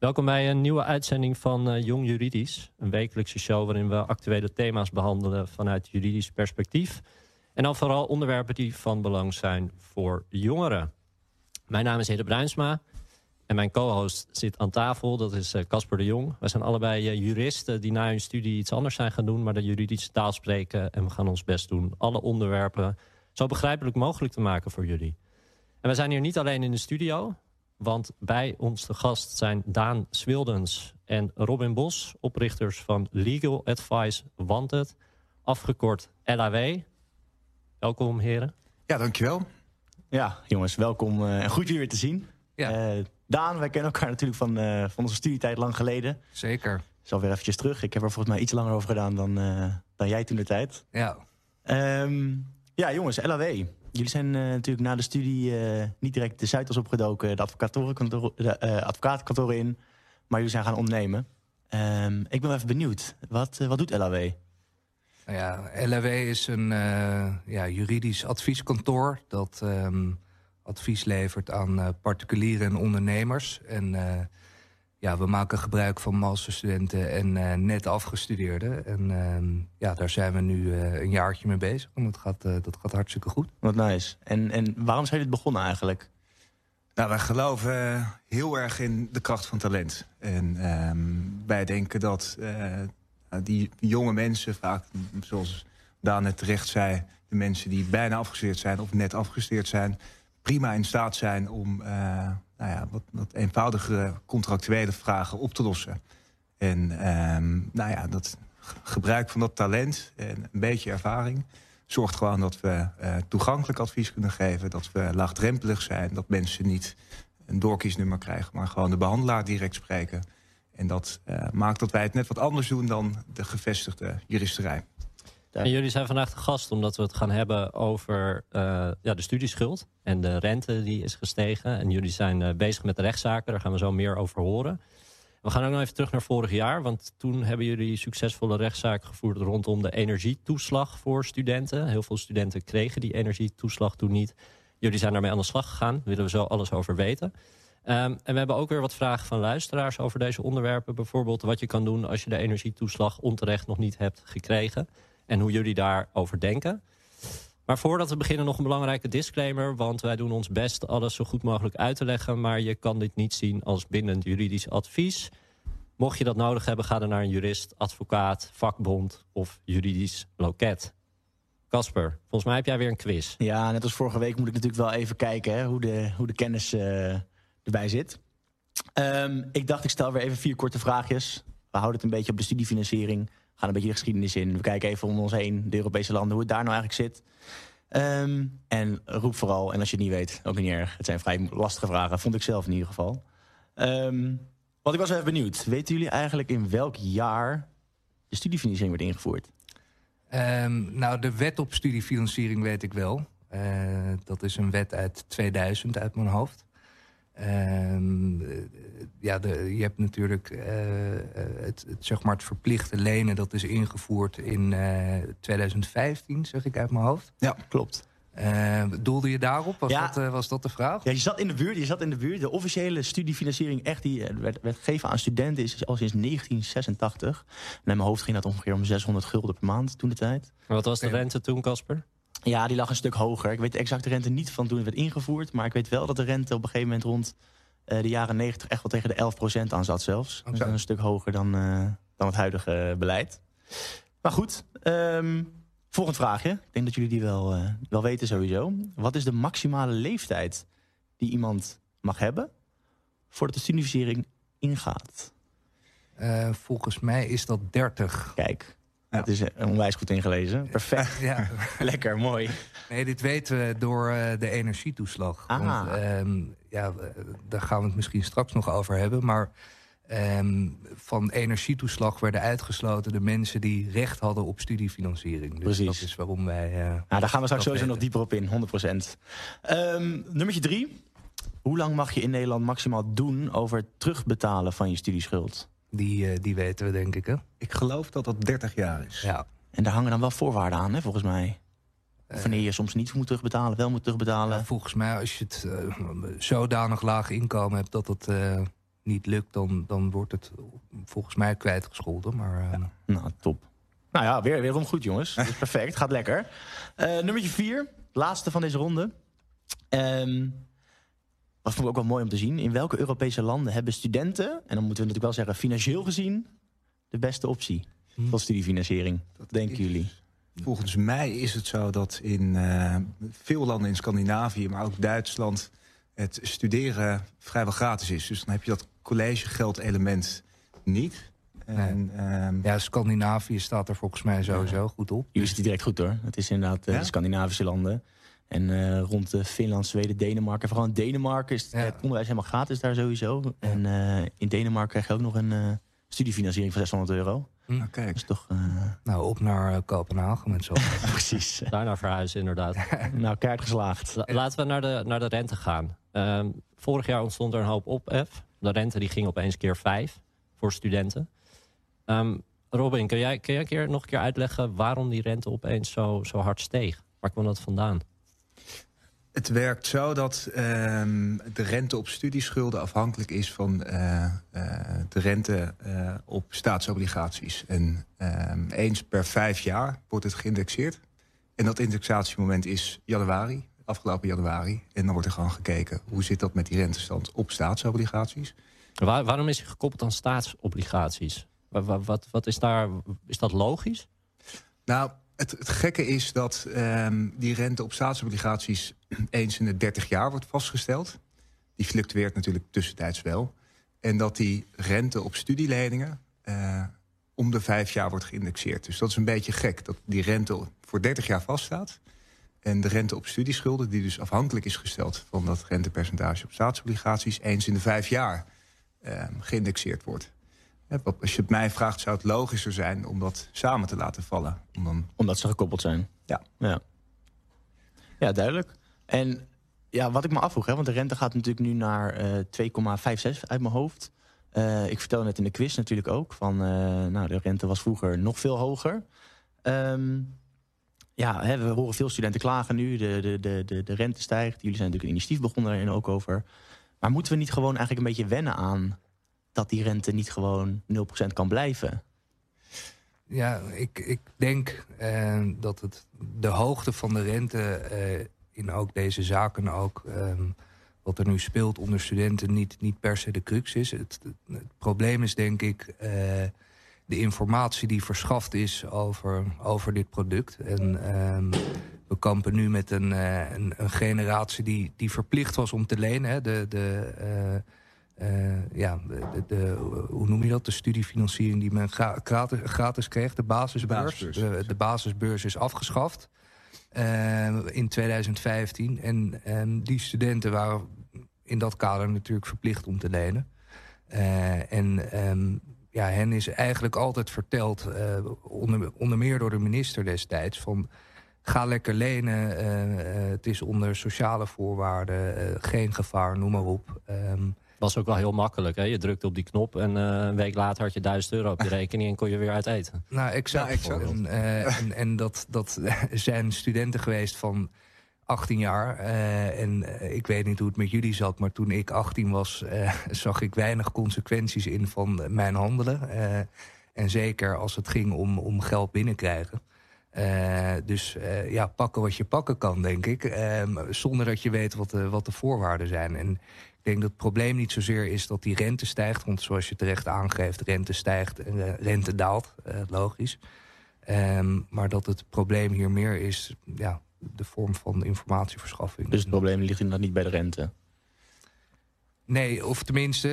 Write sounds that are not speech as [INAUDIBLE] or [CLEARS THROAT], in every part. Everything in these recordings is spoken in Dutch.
Welkom bij een nieuwe uitzending van uh, Jong Juridisch. Een wekelijkse show waarin we actuele thema's behandelen vanuit juridisch perspectief. En dan vooral onderwerpen die van belang zijn voor jongeren. Mijn naam is Hede Bruinsma en mijn co-host zit aan tafel. Dat is eh, Casper de Jong. Wij zijn allebei uh, juristen die na hun studie iets anders zijn gaan doen... maar de juridische taal spreken en we gaan ons best doen... alle onderwerpen zo begrijpelijk mogelijk te maken voor jullie. En we zijn hier niet alleen in de studio... Want bij ons te gast zijn Daan Swildens en Robin Bos... oprichters van Legal Advice Wanted, afgekort LAW. Welkom, heren. Ja, dankjewel. Ja, jongens, welkom uh, en goed jullie weer te zien. Ja. Uh, Daan, wij kennen elkaar natuurlijk van, uh, van onze studietijd lang geleden. Zeker. Dat is alweer eventjes terug. Ik heb er volgens mij iets langer over gedaan dan, dan jij toen de tijd. Ja. Um, ja, jongens, LAW. Jullie zijn uh, natuurlijk na de studie uh, niet direct de Zuidas opgedoken, de, uh, advocatenkantoren in, maar jullie zijn gaan ondernemen. Um, ik ben wel even benieuwd, wat, wat doet LAW? Nou ja, LAW is een ja, juridisch advieskantoor dat um, advies levert aan particulieren en ondernemers. En ja, we maken gebruik van masterstudenten en uh, net afgestudeerden. En uh, ja, daar zijn we nu uh, een jaartje mee bezig. En dat gaat, dat gaat hartstikke goed. Wat nice. En, en waarom zijn jullie begonnen eigenlijk? Nou, wij geloven heel erg in de kracht van talent. En um, wij denken dat die jonge mensen, vaak zoals Daan net terecht zei... de mensen die bijna afgestudeerd zijn of net afgestudeerd zijn... prima in staat zijn om nou ja, wat, wat eenvoudigere contractuele vragen op te lossen. En um, nou ja, dat gebruik van dat talent en een beetje ervaring zorgt gewoon dat we uh, toegankelijk advies kunnen geven. Dat we laagdrempelig zijn. Dat mensen niet een doorkiesnummer krijgen, maar gewoon de behandelaar direct spreken. En dat uh, maakt dat wij het net wat anders doen dan de gevestigde juristerij. En jullie zijn vandaag de gast omdat we het gaan hebben over uh, ja, de studieschuld en de rente die is gestegen. En jullie zijn uh, bezig met de rechtszaken, daar gaan we zo meer over horen. We gaan ook nog even terug naar vorig jaar, want toen hebben jullie succesvolle rechtszaken gevoerd rondom de energietoeslag voor studenten. Heel veel studenten kregen die energietoeslag toen niet. Jullie zijn daarmee aan de slag gegaan, daar willen we zo alles over weten. Um, en we hebben ook weer wat vragen van luisteraars over deze onderwerpen. Bijvoorbeeld wat je kan doen als je de energietoeslag onterecht nog niet hebt gekregen en hoe jullie daarover denken. Maar voordat we beginnen nog een belangrijke disclaimer... want wij doen ons best alles zo goed mogelijk uit te leggen... maar je kan dit niet zien als bindend juridisch advies. Mocht je dat nodig hebben, ga dan naar een jurist, advocaat, vakbond of juridisch loket. Casper, volgens mij heb jij weer een quiz. Ja, net als vorige week moet ik natuurlijk wel even kijken... Hè, hoe, de, hoe de kennis uh, erbij zit. Um, ik dacht, ik stel weer even vier korte vraagjes. We houden het een beetje op de studiefinanciering gaan een beetje de geschiedenis in. We kijken even om ons heen, de Europese landen, hoe het daar nou eigenlijk zit. Um, en roep vooral, en als je het niet weet, ook niet erg. Het zijn vrij lastige vragen, vond ik zelf in ieder geval. Um, want ik was even benieuwd. Weten jullie eigenlijk in welk jaar de studiefinanciering werd ingevoerd? Um, nou, de wet op studiefinanciering weet ik wel. Uh, dat is een wet uit 2000 uit mijn hoofd. Um, ja, de, je hebt natuurlijk uh, het, het, zeg maar het verplichte lenen... dat is ingevoerd in uh, 2015, zeg ik uit mijn hoofd. Ja, klopt. Uh, doelde je daarop? Was, ja. dat, was dat de vraag? Ja, je zat in de buurt. Je zat in de buurt. De officiële studiefinanciering echt die werd, werd gegeven aan studenten is al sinds 1986. Naar mijn hoofd ging dat ongeveer om 600 gulden per maand toen de tijd. wat was de rente toen, Casper? Ja, die lag een stuk hoger. Ik weet de exacte rente niet van toen het werd ingevoerd. Maar ik weet wel dat de rente op een gegeven moment rond uh, de jaren 90 echt wel tegen de 11% aan zat zelfs. Okay. Dus een stuk hoger dan, uh, dan het huidige beleid. Maar goed, um, volgend vraagje. Ik denk dat jullie die wel, uh, wel weten sowieso. Wat is de maximale leeftijd die iemand mag hebben... voordat de studiefinanciering ingaat? volgens mij is dat 30. Kijk, ja. Het is onwijs goed ingelezen. Perfect. [LAUGHS] Ja. [LAUGHS] Lekker, mooi. Nee, dit weten we door uh, de energietoeslag. Ah. Want, um, ja, daar gaan we het misschien straks nog over hebben. Maar um, van energietoeslag werden uitgesloten de mensen die recht hadden op studiefinanciering. Dus Precies. dat is waarom wij... Uh, nou, daar gaan we straks sowieso nog dieper op in, 100%. Um, nummertje drie. Hoe lang mag je in Nederland maximaal doen over het terugbetalen van je studieschuld? Die, uh, die weten we, denk ik, hè? Ik geloof dat dat 30 jaar is. Ja. En daar hangen dan wel voorwaarden aan, hè, volgens mij. Of wanneer je soms niet moet terugbetalen, wel moet terugbetalen. Ja, volgens mij, als je het uh, zodanig laag inkomen hebt... dat het uh, niet lukt, dan, dan wordt het volgens mij kwijtgescholden. Maar, uh... Nou, top. Nou ja, weer, weer om goed, jongens. [LAUGHS] Dat is perfect. Gaat lekker. Uh, nummertje vier, laatste van deze ronde. Um, wat vond ik ook wel mooi om te zien. In welke Europese landen hebben studenten, en dan moeten we natuurlijk wel zeggen financieel gezien, de beste optie hm. voor studiefinanciering? Dat denken jullie? Volgens mij is het zo dat in uh, veel landen in Scandinavië, maar ook Duitsland, het studeren vrijwel gratis is. Dus dan heb je dat collegegeld-element niet. En, um... Ja, Scandinavië staat er volgens mij sowieso goed op. Jullie zitten direct goed hoor. Het is inderdaad uh, de Scandinavische landen. En uh, rond uh, Finland, Zweden, Denemarken. Vooral in Denemarken is het, onderwijs helemaal gratis daar sowieso. En uh, in Denemarken krijg je ook nog een studiefinanciering van 600 euro. Hm. Okay. Dus toch, Nou, op naar Kopenhagen met zo. [LAUGHS] Precies. Daar naar verhuizen inderdaad. [LAUGHS] nou, kaart geslaagd. laten we naar de, naar de rente gaan. Ehm, vorig jaar ontstond er een hoop ophef. De rente die ging opeens keer vijf voor studenten. Um, Robin, kun jij, kun jij een keer, nog een keer uitleggen waarom die rente opeens zo, zo hard steeg? Waar kwam dat vandaan? Het werkt zo dat ehm, de rente op studieschulden afhankelijk is van uh, uh, de rente uh, op staatsobligaties. En ehm, eens per vijf jaar wordt het geïndexeerd. En dat indexatiemoment is januari, afgelopen januari. En dan wordt er gewoon gekeken hoe zit dat met die rentestand op staatsobligaties. Waar, waarom is hij gekoppeld aan staatsobligaties? Wat, wat, wat, is daar, is dat logisch? Nou, het, gekke is dat um, die rente op staatsobligaties [CLEARS THROAT] eens in de 30 jaar wordt vastgesteld. Die fluctueert natuurlijk tussentijds wel. En dat die rente op studieleningen uh, om de vijf jaar wordt geïndexeerd. Dus dat is een beetje gek, dat die rente voor 30 jaar vaststaat. En de rente op studieschulden, die dus afhankelijk is gesteld... van dat rentepercentage op staatsobligaties... eens in de vijf jaar uh, geïndexeerd wordt. Als je het mij vraagt, zou het logischer zijn om dat samen te laten vallen. Om dan... Omdat ze gekoppeld zijn. Ja. Ja, ja duidelijk. En ja, wat ik me afvroeg, hè, want de rente gaat natuurlijk nu naar uh, eh, 2,56 uit mijn hoofd. Uh, ik vertelde net in de quiz natuurlijk ook van, uh, nou, de rente was vroeger nog veel hoger. Um, ja, hè, we horen veel studenten klagen nu, de, de, de, de, de rente stijgt. Jullie zijn natuurlijk een initiatief begonnen daarin ook over. Maar moeten we niet gewoon eigenlijk een beetje wennen aan dat die rente niet gewoon 0% kan blijven? Ja, ik, ik denk uh, dat het, de hoogte van de rente uh, in ook deze zaken ook... Um, wat er nu speelt onder studenten niet, niet per se de crux is. Het, het, probleem is denk ik uh, de informatie die verschaft is over, over dit product. En um, we kampen nu met een, een, een, generatie die, die verplicht was om te lenen. Hè. De, de, ja, de, de, hoe noem je dat? De studiefinanciering die men gratis, gratis kreeg, de basisbeurs. De basisbeurs, de, basisbeurs is afgeschaft uh, in 2015. En, en die studenten waren in dat kader natuurlijk verplicht om te lenen. Uh, en um, ja, hen is eigenlijk altijd verteld, onder, onder meer door de minister destijds... van ga lekker lenen, het is onder sociale voorwaarden, geen gevaar, noem maar op... Um, was ook wel heel makkelijk. Hè? Je drukte op die knop en uh, een week later had je 1000 euro op je [LAUGHS] rekening en kon je weer uit eten. Nou, exact. Ja, En, uh, en, en, dat, dat [LAUGHS] zijn studenten geweest van 18 jaar. Uh, en ik weet niet hoe het met jullie zat, maar toen ik 18 was, [LAUGHS] zag ik weinig consequenties in van mijn handelen. en zeker als het ging om, om geld binnenkrijgen. Uh, dus uh, ja, pakken wat je pakken kan, denk ik. Uh, zonder dat je weet wat de, wat de voorwaarden zijn. En ik denk dat het probleem niet zozeer is dat die rente stijgt. Want zoals je terecht aangeeft, rente stijgt en uh, rente daalt. Uh, logisch. Um, maar dat het probleem hier meer is ja, de vorm van informatieverschaffing. Dus het probleem ligt inderdaad niet bij de rente? Nee, of tenminste...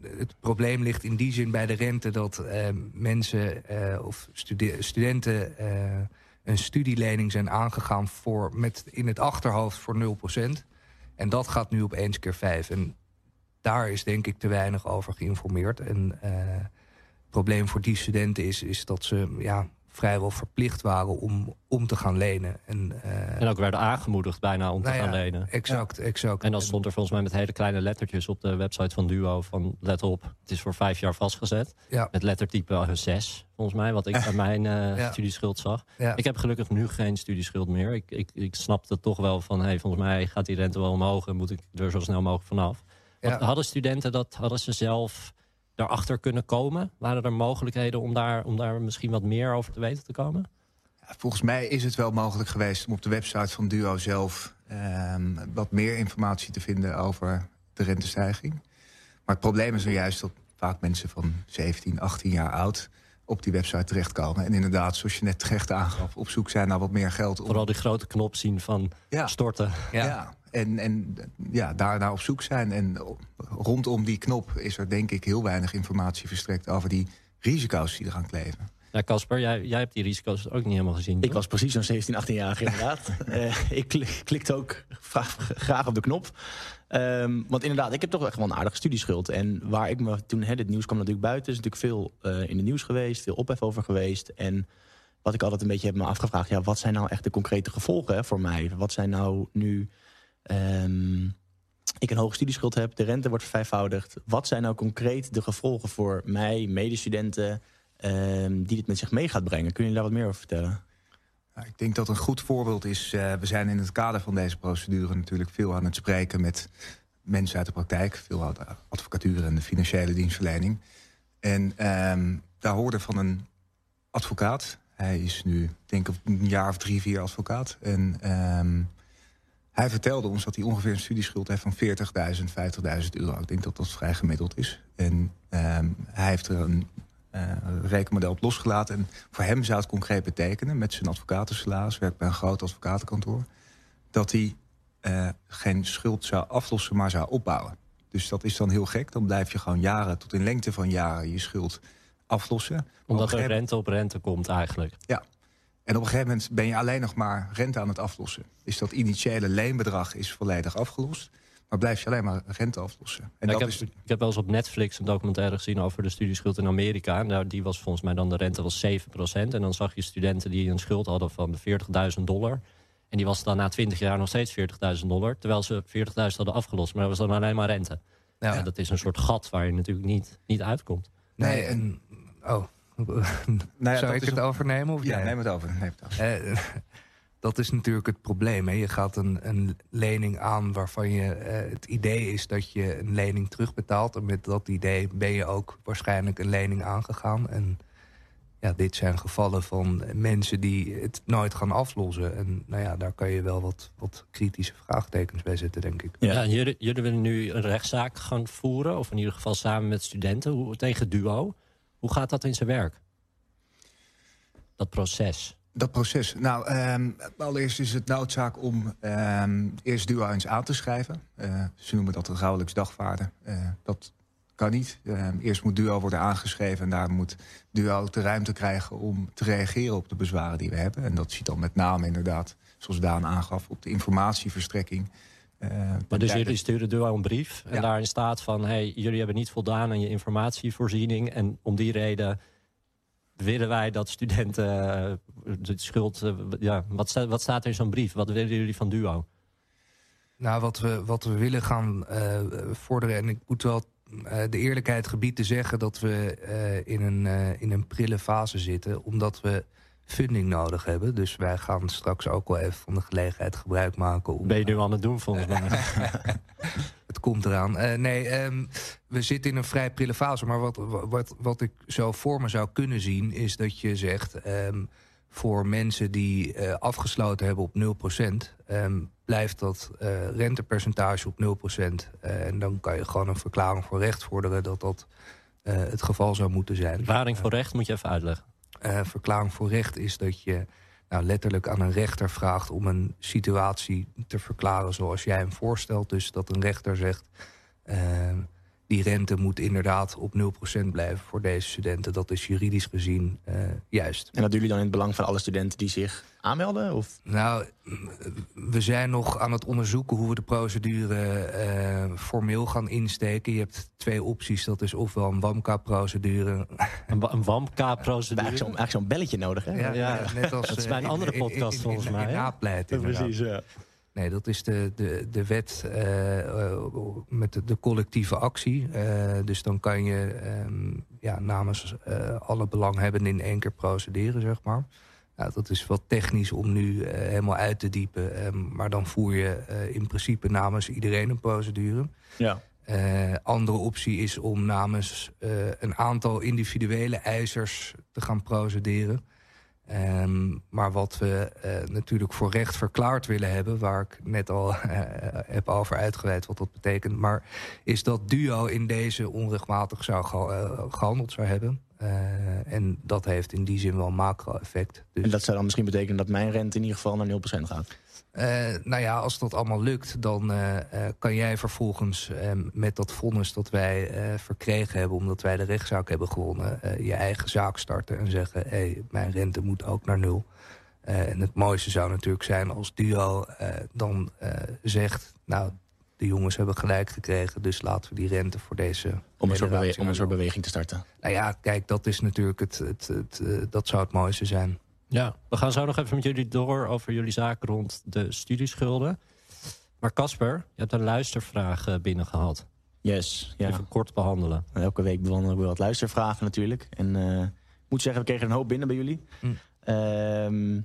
het probleem ligt in die zin bij de rente dat uh, mensen of studenten een studielening zijn aangegaan voor met in het achterhoofd voor 0%. En dat gaat nu op eens keer vijf. En daar is denk ik te weinig over geïnformeerd. En uh, het probleem voor die studenten is, is dat ze ja, vrijwel verplicht waren om, om te gaan lenen. En, uh, en ook werden aangemoedigd bijna om te nou gaan ja, lenen. Exact, ja. exact. En dan stond er volgens mij met hele kleine lettertjes op de website van Duo van let op, het is voor vijf jaar vastgezet. Ja. Met lettertype 6, volgens mij, wat ik [LAUGHS] bij mijn uh, studieschuld zag. Ik heb gelukkig nu geen studieschuld meer. Ik, ik, ik snapte toch wel van, hey, volgens mij gaat die rente wel omhoog en moet ik er zo snel mogelijk vanaf. Hadden studenten dat, hadden ze zelf daarachter kunnen komen? Waren er mogelijkheden om daar, om daar misschien wat meer over te weten te komen? Volgens mij is het wel mogelijk geweest om op de website van Duo zelf... Ehm, wat meer informatie te vinden over de rentestijging. Maar het probleem is juist dat vaak mensen van 17, 18 jaar oud op die website terechtkomen. En inderdaad, zoals je net terecht aangaf, op zoek zijn naar wat meer geld. Om... Vooral die grote knop zien van storten. Ja, ja. En, en ja, daar naar op zoek zijn. En rondom die knop is er denk ik heel weinig informatie verstrekt... over die risico's die eraan kleven. Ja, Casper, jij, jij hebt die risico's ook niet helemaal gezien. Ik was precies zo'n 17, 18-jarige inderdaad. uh, [LAUGHS] ik klikte ook graag op de knop. Um, want inderdaad, ik heb toch echt wel een aardige studieschuld. En waar ik me toen, hè, dit nieuws kwam natuurlijk buiten... is natuurlijk veel uh, in het nieuws geweest, veel ophef over geweest. En wat ik altijd een beetje heb me afgevraagd... ja, wat zijn nou echt de concrete gevolgen hè, voor mij? Wat zijn nou nu... Um, ik een hoge studieschuld heb, de rente wordt vervijfvoudigd. Wat zijn nou concreet de gevolgen voor mij, medestudenten... Um, die dit met zich mee gaat brengen? Kun je daar wat meer over vertellen? Ik denk dat een goed voorbeeld is... Uh, we zijn in het kader van deze procedure natuurlijk veel aan het spreken... met mensen uit de praktijk, veel advocatuur en de financiële dienstverlening. En um, daar hoorde van een advocaat. Hij is nu, denk ik, een jaar of drie, vier advocaat. En hij vertelde ons dat hij ongeveer een studieschuld heeft van 40.000, 50.000 euro. Ik denk dat dat vrij gemiddeld is. En um, hij heeft er een uh, rekenmodel op losgelaten. En voor hem zou het concreet betekenen, met zijn advocatensalaris... werkt bij een groot advocatenkantoor... dat hij uh, geen schuld zou aflossen, maar zou opbouwen. Dus dat is dan heel gek. Dan blijf je gewoon jaren, tot in lengte van jaren, je schuld aflossen. Omdat er rente op rente komt eigenlijk. Ja. En op een gegeven moment ben je alleen nog maar rente aan het aflossen. Dus dat initiële leenbedrag is volledig afgelost. Maar blijf je alleen maar rente aflossen. En dat ik, heb, is... ik heb wel eens op Netflix een documentaire gezien over de studieschuld in Amerika. Nou, die was volgens mij dan de rente was 7%. En dan zag je studenten die een schuld hadden van 40.000 dollar. En die was dan na 20 jaar nog steeds 40.000 dollar. Terwijl ze 40.000 hadden afgelost. Maar dat was dan alleen maar rente. Ja. ja. dat is een soort gat waar je natuurlijk niet, niet uitkomt. Nee, en... Oh. [LAUGHS] nou Zou ik het een... overnemen? Of ja, neem het over. Neem het over. Uh, [LAUGHS] dat is natuurlijk het probleem. Hè. Je gaat een, een lening aan waarvan je, uh, het idee is dat je een lening terugbetaalt. En met dat idee ben je ook waarschijnlijk een lening aangegaan. En ja, dit zijn gevallen van mensen die het nooit gaan aflossen. En nou ja, daar kan je wel wat, wat kritische vraagtekens bij zetten, denk ik. Ja, en jullie, jullie willen nu een rechtszaak gaan voeren, of in ieder geval samen met studenten, hoe, tegen Duo. Hoe gaat dat in zijn werk? Dat proces. Dat proces. Nou, um, allereerst is het noodzaak om um, eerst Duo eens aan te schrijven. Uh, ze noemen dat een rouwelijks dagvaarden. Uh, dat kan niet. Uh, eerst moet Duo worden aangeschreven en daar moet Duo de ruimte krijgen om te reageren op de bezwaren die we hebben. En dat ziet dan met name inderdaad, zoals Daan aangaf, op de informatieverstrekking. Uh, maar dus jullie sturen Duo een brief en ja. daarin staat van... hey, jullie hebben niet voldaan aan je informatievoorziening... en om die reden willen wij dat studenten uh, de schuld... Uh, ja, wat, staat, wat staat er in zo'n brief? Wat willen jullie van Duo? Nou, wat we, wat we willen gaan vorderen... en ik moet wel de eerlijkheid gebied te zeggen... dat we in, een, in een prille fase zitten... omdat we funding nodig hebben. Dus wij gaan straks ook wel even van de gelegenheid gebruik maken. Om, ben je nu aan het doen volgens mij? [LAUGHS] [LAUGHS] het komt eraan. Uh, nee, um, we zitten in een vrij prille fase. Maar wat, wat, wat ik zo voor me zou kunnen zien... is dat je zegt... Um, voor mensen die uh, afgesloten hebben op 0%... Um, blijft dat uh, rentepercentage op 0%. en dan kan je gewoon een verklaring voor recht vorderen... dat dat het geval zou moeten zijn. Verklaring voor recht moet je even uitleggen. Uh, verklaring voor recht is dat je nou, letterlijk aan een rechter vraagt om een situatie te verklaren zoals jij hem voorstelt. Dus dat een rechter zegt, uh, die rente moet inderdaad op 0% blijven voor deze studenten. Dat is juridisch gezien uh, juist. En dat doen jullie dan in het belang van alle studenten die zich aanmelden? Of? Nou, we zijn nog aan het onderzoeken hoe we de procedure uh, formeel gaan insteken. Je hebt twee opties. Dat is ofwel een WAMK-procedure. [LAUGHS] Een, een WAMK-procedure? Eigenlijk zo'n belletje nodig, hè? Ja, ja. ja net als, dat is bij een andere podcast in, in, volgens mij. In, Precies, ja. Nee, dat is de, de, de wet uh, met de, de, collectieve actie. Uh, dus dan kan je um, ja, namens alle belanghebbenden in één keer procederen, zeg maar. Nou, dat is wat technisch om nu helemaal uit te diepen. Um, maar dan voer je in principe namens iedereen een procedure. Ja. Andere optie is om namens een aantal individuele eisers te gaan procederen. Um, maar wat we uh, natuurlijk voor recht verklaard willen hebben... waar ik net al [LAUGHS] heb over uitgeweid wat dat betekent... maar is dat duo in deze onrechtmatig zou gehandeld zou hebben. en dat heeft in die zin wel een macro-effect. Dus... En dat zou dan misschien betekenen dat mijn rente in ieder geval naar 0% gaat? Uh, nou ja, als dat allemaal lukt, dan uh, uh, kan jij vervolgens met dat vonnis dat wij verkregen hebben... omdat wij de rechtszaak hebben gewonnen, je eigen zaak starten en zeggen... hé, hey, mijn rente moet ook naar nul. en het mooiste zou natuurlijk zijn als Duo dan zegt... nou, de jongens hebben gelijk gekregen, dus laten we die rente voor deze... Om een soort, beweging, om een soort beweging te starten. Nou ja, kijk, dat is natuurlijk het, het, het, dat zou het mooiste zijn. Ja, we gaan zo nog even met jullie door over jullie zaken rond de studieschulden. Maar Casper, je hebt een luistervraag eh, binnengehad. Yes, ja. Even kort behandelen. Elke week bewandelen we wat luistervragen natuurlijk. En uh, ik moet zeggen, we kregen een hoop binnen bij jullie. Mm. Uh,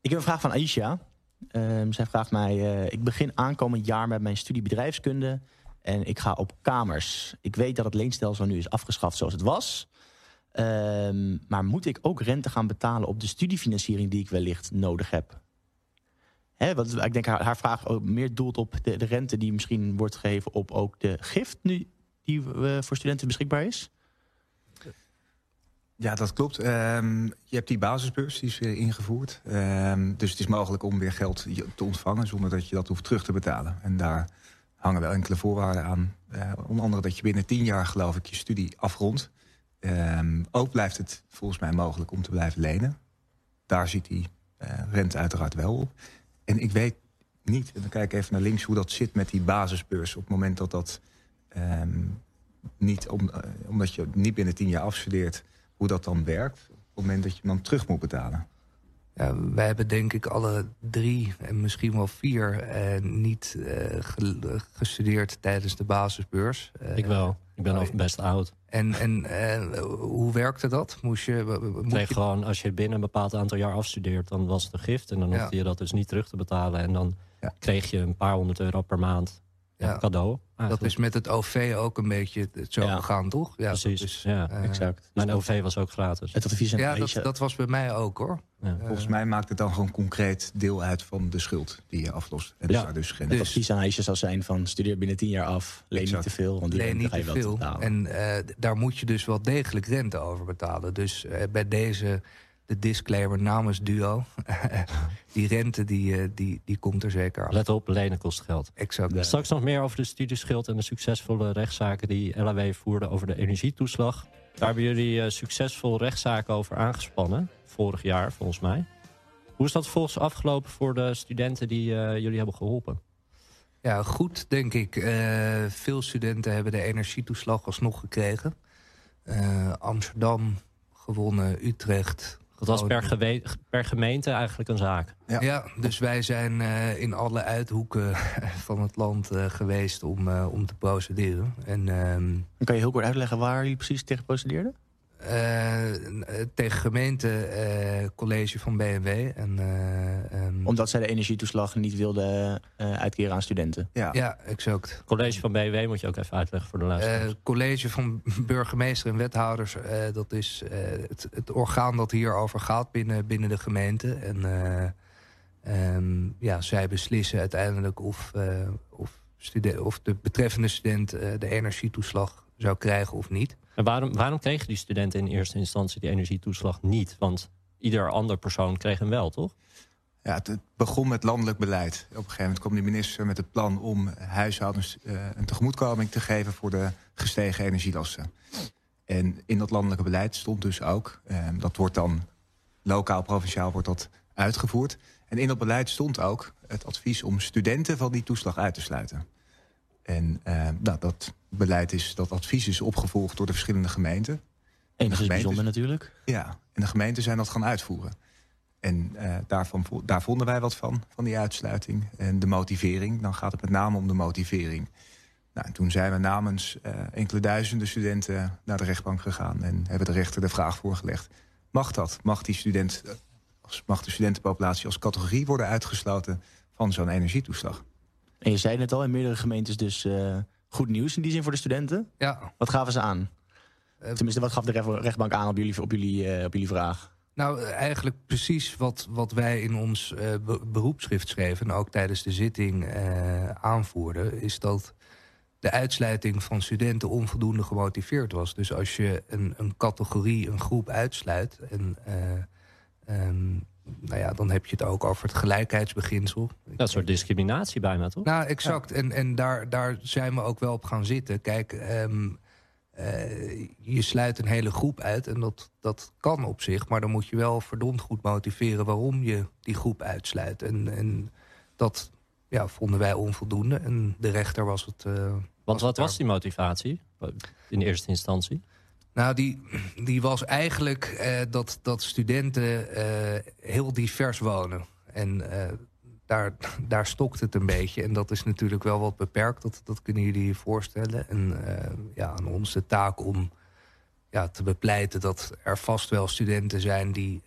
ik heb een vraag van Aisha. Um, zij vraagt mij, uh, ik begin aankomend jaar met mijn studie bedrijfskunde... en ik ga op kamers. Ik weet dat het leenstelsel nu is afgeschaft zoals het was... Um, maar moet ik ook rente gaan betalen op de studiefinanciering die ik wellicht nodig heb? Ik denk haar, haar vraag ook meer doelt op de, rente die misschien wordt gegeven op ook de gift nu, die uh, voor studenten beschikbaar is. Ja, dat klopt. Um, je hebt die basisbeurs, die is weer ingevoerd. Um, dus het is mogelijk om weer geld te ontvangen zonder dat je dat hoeft terug te betalen. En daar hangen wel enkele voorwaarden aan. Uh, onder andere dat je binnen tien jaar, geloof ik, je studie afrondt. Um, ook blijft het volgens mij mogelijk om te blijven lenen. Daar ziet die uh, rente uiteraard wel op. En ik weet niet, en dan kijk ik even naar links... hoe dat zit met die basisbeurs op het moment dat dat... Um, niet om, uh, omdat je niet binnen tien jaar afstudeert... hoe dat dan werkt op het moment dat je hem dan terug moet betalen. Ja, wij hebben denk ik alle drie en misschien wel vier eh, niet uh, gestudeerd tijdens de basisbeurs. Uh, ik wel. Ik ben al best oud. En, en hoe werkte dat? Moest je, moet je... gewoon, als je binnen een bepaald aantal jaar afstudeert, dan was het een gift. En dan hoefde ja. je dat dus niet terug te betalen. En dan ja. kreeg je een paar honderd euro per maand ja. cadeau. Eigenlijk. Dat is met het OV ook een beetje zo ja. gegaan, toch? Ja, Precies, is, ja, uh, exact. Mijn OV was ook gratis. Het advies ja, dat, dat, was bij mij ook, hoor. Ja. Uh, Volgens mij maakt het dan gewoon concreet deel uit van de schuld die je aflost. En ja. dus geen... Het advies aan Aisha zou zijn van studeer binnen tien jaar af, leen exact. niet te veel. Want die leen niet te veel. En uh, daar moet je dus wel degelijk rente over betalen. Dus bij deze de disclaimer namens Duo. [LAUGHS] die rente die, uh, die, die komt er zeker af. Let op, lenen kost geld. Exact. Ja. Straks nog meer over de studieschuld en de succesvolle rechtszaken die LAW voerde over de energietoeslag. Daar hebben jullie uh, succesvol rechtszaken over aangespannen. Vorig jaar, volgens mij. Hoe is dat volgens afgelopen voor de studenten die uh, jullie hebben geholpen? Ja, goed, denk ik. veel studenten hebben de energietoeslag alsnog gekregen. Amsterdam gewonnen, Utrecht, dat was per, per, gemeente eigenlijk een zaak. Ja, ja dus wij zijn uh, in alle uithoeken [LAUGHS] van het land uh, geweest om, uh, om te procederen. En, um, kan je heel kort uitleggen waar jullie precies tegen procedeerden? Tegen gemeente college van BMW. En, um, Omdat zij de energietoeslag niet wilden uitkeren aan studenten? Ja, ja exact. College van BMW moet je ook even uitleggen voor de luisteraars. college van burgemeester en wethouders, dat is het, het, orgaan dat hierover gaat binnen, binnen de gemeente. En um, ja, zij beslissen uiteindelijk of, of, of de betreffende student de energietoeslag zou krijgen of niet. En waarom, waarom kregen die studenten in eerste instantie die energietoeslag niet? Want ieder ander persoon kreeg hem wel, toch? Ja, het, begon met landelijk beleid. Op een gegeven moment kwam de minister met het plan om huishoudens uh, een tegemoetkoming te geven voor de gestegen energielasten. En in dat landelijke beleid stond dus ook, eh, dat wordt dan lokaal, provinciaal wordt dat uitgevoerd. En in dat beleid stond ook het advies om studenten van die toeslag uit te sluiten. En uh, nou, dat beleid is, dat advies is opgevolgd door de verschillende gemeenten. Enigszins bijzonder natuurlijk. Ja, en de gemeenten zijn dat gaan uitvoeren. En uh, daarvan, daar vonden wij wat van, van die uitsluiting. En de motivering, dan gaat het met name om de motivering. Nou, en toen zijn we namens uh, enkele duizenden studenten naar de rechtbank gegaan... en hebben de rechter de vraag voorgelegd. Mag dat? Mag, die student, mag de studentenpopulatie als categorie worden uitgesloten van zo'n energietoeslag? En je zei net al, in meerdere gemeentes dus uh, goed nieuws in die zin voor de studenten. Ja, Wat gaven ze aan? Eh, Tenminste, wat gaf de recht- rechtbank aan op jullie, op jullie, eh, op jullie vraag? Nou, eh, eigenlijk precies wat, wat wij in ons eh, be- beroepsschrift schreven... en ook tijdens de zitting eh, aanvoerden... is dat de uitsluiting van studenten onvoldoende gemotiveerd was. Dus als je een, een categorie, een groep uitsluit... En, eh, ehm, nou ja, dan heb je het ook over het gelijkheidsbeginsel. Dat soort discriminatie bijna, toch? Nou, exact. En, en daar, daar zijn we ook wel op gaan zitten. Kijk, ehm, eh, je sluit een hele groep uit en dat, dat kan op zich. Maar dan moet je wel verdomd goed motiveren waarom je die groep uitsluit. En, en dat ja, vonden wij onvoldoende. En de rechter was het... eh, Want wat daar- was die motivatie in eerste instantie? Nou, die, die was eigenlijk eh, dat, dat studenten eh, heel divers wonen. En eh, daar, daar stokt het een beetje. En dat is natuurlijk wel wat beperkt, dat, dat kunnen jullie je voorstellen. En ja, aan ons de taak om ja, te bepleiten dat er vast wel studenten zijn... die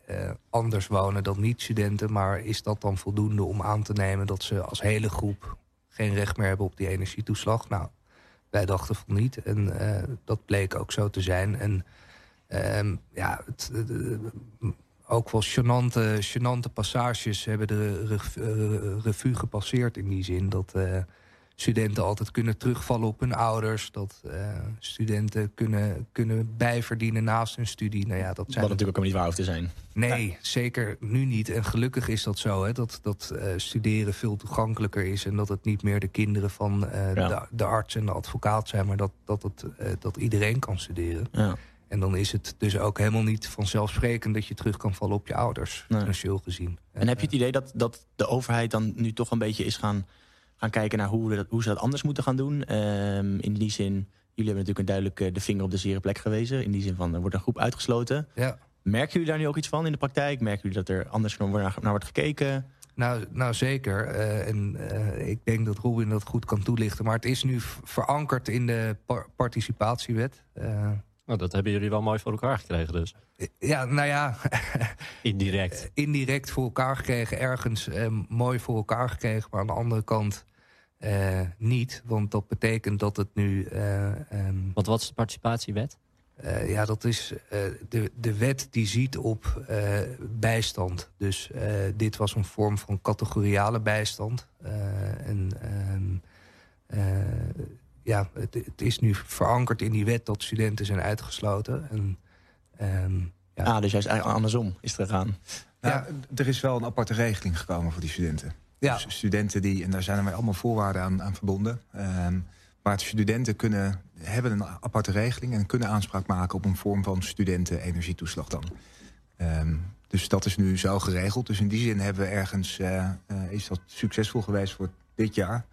anders wonen dan niet-studenten. Maar is dat dan voldoende om aan te nemen dat ze als hele groep... geen recht meer hebben op die energietoeslag? Nou, wij dachten van niet. En eh, dat bleek ook zo te zijn. En ehm, ja, het, eh, ook wel gênante passages hebben de eh, revue gepasseerd in die zin. Dat studenten altijd kunnen terugvallen op hun ouders. Dat eh, studenten kunnen, kunnen bijverdienen naast hun studie. Nou ja, dat Wat zijn natuurlijk ook niet waar hoeft te zijn. Nee, zeker nu niet. En gelukkig is dat zo, hè, dat, dat eh, studeren veel toegankelijker is... en dat het niet meer de kinderen van eh, Ja. de, de arts en de advocaat zijn... maar dat, dat, het, dat iedereen kan studeren. Ja. En dan is het dus ook helemaal niet vanzelfsprekend... dat je terug kan vallen op je ouders, Nee. financieel gezien. En heb je het idee dat, dat de overheid dan nu toch een beetje is gaan, gaan kijken naar hoe, we dat, hoe ze dat anders moeten gaan doen? Ehm, in die zin, jullie hebben natuurlijk een duidelijk eh, de vinger op de zere plek gewezen. In die zin van, er wordt een groep uitgesloten. Ja. Merken jullie daar nu ook iets van in de praktijk? Merken jullie dat er anders naar, naar wordt gekeken? Nou, nou zeker. Eh, en eh, ik denk dat Robin dat goed kan toelichten. Maar het is nu verankerd in de par- participatiewet. Eh, Nou, dat hebben jullie wel mooi voor elkaar gekregen dus. ja, nou ja, [LAUGHS] Indirect. indirect voor elkaar gekregen, ergens mooi voor elkaar gekregen, maar aan de andere kant eh, niet. Want dat betekent dat het nu. eh, ehm, Want wat is de participatiewet? eh, ja, dat is eh, de, de wet die ziet op eh, bijstand. Dus eh, dit was een vorm van categoriale bijstand. Eh, en ehm, eh, ja, het, het is nu verankerd in die wet dat studenten zijn uitgesloten. En, ehm, ja. Ah, dus juist eigenlijk andersom is het gegaan. Nou, Ja. Er is wel een aparte regeling gekomen voor die studenten. Ja, Dus studenten die, en daar zijn er allemaal voorwaarden aan, aan verbonden. Ehm, maar studenten kunnen, hebben een aparte regeling en kunnen aanspraak maken op een vorm van studenten-energietoeslag dan. Ehm, dus dat is nu zo geregeld. Dus in die zin hebben we ergens, eh, eh, is dat succesvol geweest voor dit jaar.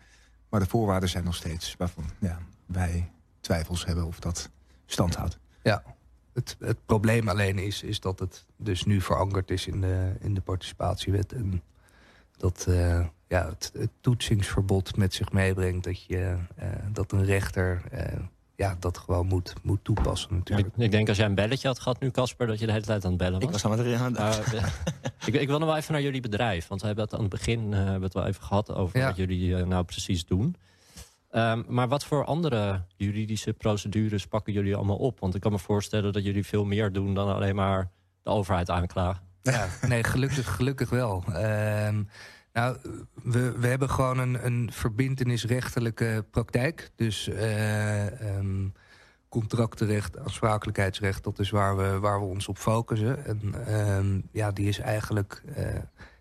Maar de voorwaarden zijn nog steeds waarvan ja, wij twijfels hebben of dat stand houdt. Ja, het, het probleem alleen is, is dat het dus nu verankerd is in de, in de participatiewet. En dat eh, ja, het, het toetsingsverbod met zich meebrengt dat, je, eh, dat een rechter eh, ja, dat gewoon moet, moet toepassen Ik, natuurlijk. ik denk als jij een belletje had gehad nu, Casper, dat je de hele tijd aan het bellen was. Ik was aan het... [LAUGHS] ik, ik wil nog wel even naar jullie bedrijf. Want we hebben het aan het begin eh, hebben we het wel even gehad over Ja. wat jullie nou precies doen. Ehm, maar wat voor andere juridische procedures pakken jullie allemaal op? Want ik kan me voorstellen dat jullie veel meer doen dan alleen maar de overheid aanklagen. Ja, nee, gelukkig, gelukkig wel. Ehm, nou, we, we hebben gewoon een, een verbindenisrechtelijke praktijk. Dus eh, ehm, contractenrecht, aansprakelijkheidsrecht, dat is waar we, waar we ons op focussen. En ehm, ja, die is eigenlijk eh,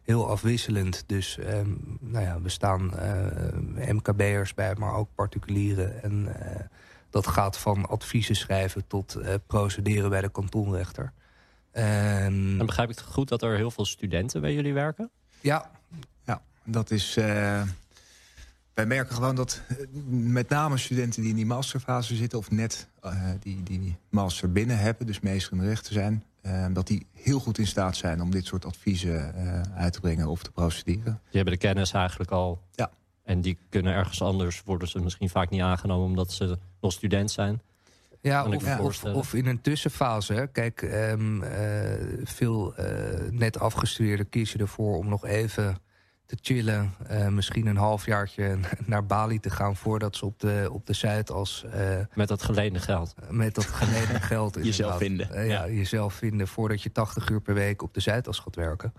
heel afwisselend. Dus nou ja, we staan eh, MKB'ers bij, maar ook particulieren. En dat gaat van adviezen schrijven tot procederen bij de kantonrechter. Ehm, Dan begrijp ik het goed dat er heel veel studenten bij jullie werken? ja, Ja, dat is. eh, wij merken gewoon dat eh, met name studenten die in die masterfase zitten, of net eh, die, die master binnen hebben, dus meester in de rechten zijn, eh, dat die heel goed in staat zijn om dit soort adviezen uit te brengen of te procederen. Die hebben de kennis eigenlijk al. Ja. En die kunnen ergens anders, worden ze misschien vaak niet aangenomen omdat ze nog student zijn. Ja, of, of, in een tussenfase. hè. Kijk, ehm, eh, veel eh, net afgestudeerden kiezen ervoor om nog even te chillen. eh, misschien een halfjaartje [LAUGHS] naar Bali te gaan voordat ze op de, op de Zuidas eh, Met dat geleende geld. met dat geleden geld [LAUGHS] Jezelf vinden. ja, Ja. jezelf vinden voordat je 80 uur per week op de Zuidas gaat werken.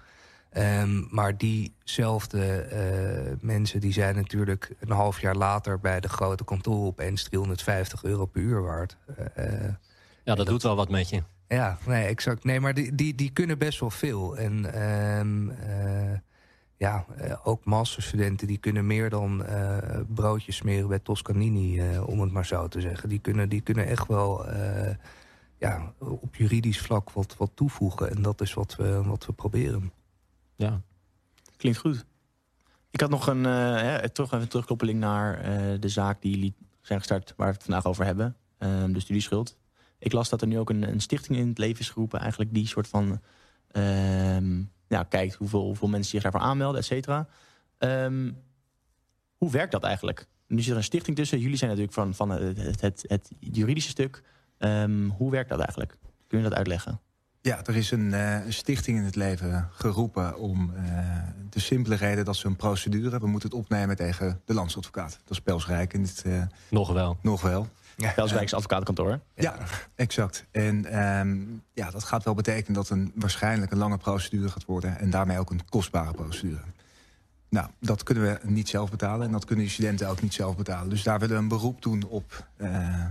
Ehm, maar diezelfde eh, mensen die zijn natuurlijk een half jaar later bij de grote kantoren opeens 350 euro per uur waard. Eh, eh, Ja, dat, doet wel wat met je. ja, nee, exact. Nee, maar die, die, die kunnen best wel veel. En ehm, eh, ja, ook masterstudenten die kunnen meer dan broodjes smeren bij Toscanini, om het maar zo te zeggen. Die kunnen, die kunnen echt wel ja, op juridisch vlak wat, wat toevoegen. En dat is wat we, wat we proberen. Ja. Klinkt goed. Ik had nog een, eh, hè, terug, even terugkoppeling naar eh, de zaak die jullie zijn gestart, waar we het vandaag over hebben. Ehm, de studieschuld. Ik las dat er nu ook een, een stichting in het leven is geroepen, eigenlijk die soort van ehm, ja, kijkt hoeveel, hoeveel mensen zich daarvoor aanmelden, et cetera. Ehm, hoe werkt dat eigenlijk? Nu zit er een stichting tussen. Jullie zijn natuurlijk van, van het, het, juridische stuk. Hoe werkt dat eigenlijk? Kun je dat uitleggen? Ja, er is een, eh, een stichting in het leven geroepen om eh, de simpele reden dat ze een procedure... we moeten het opnemen tegen de landsadvocaat. Dat is Pelsrijk in dit uh, Nog wel. nog wel. Pelswijks advocatenkantoor. Ja, exact. En ehm, ja, dat gaat wel betekenen dat een waarschijnlijk een lange procedure gaat worden... en daarmee ook een kostbare procedure. Nou, dat kunnen we niet zelf betalen en dat kunnen de studenten ook niet zelf betalen. Dus daar willen we een beroep doen op, uh,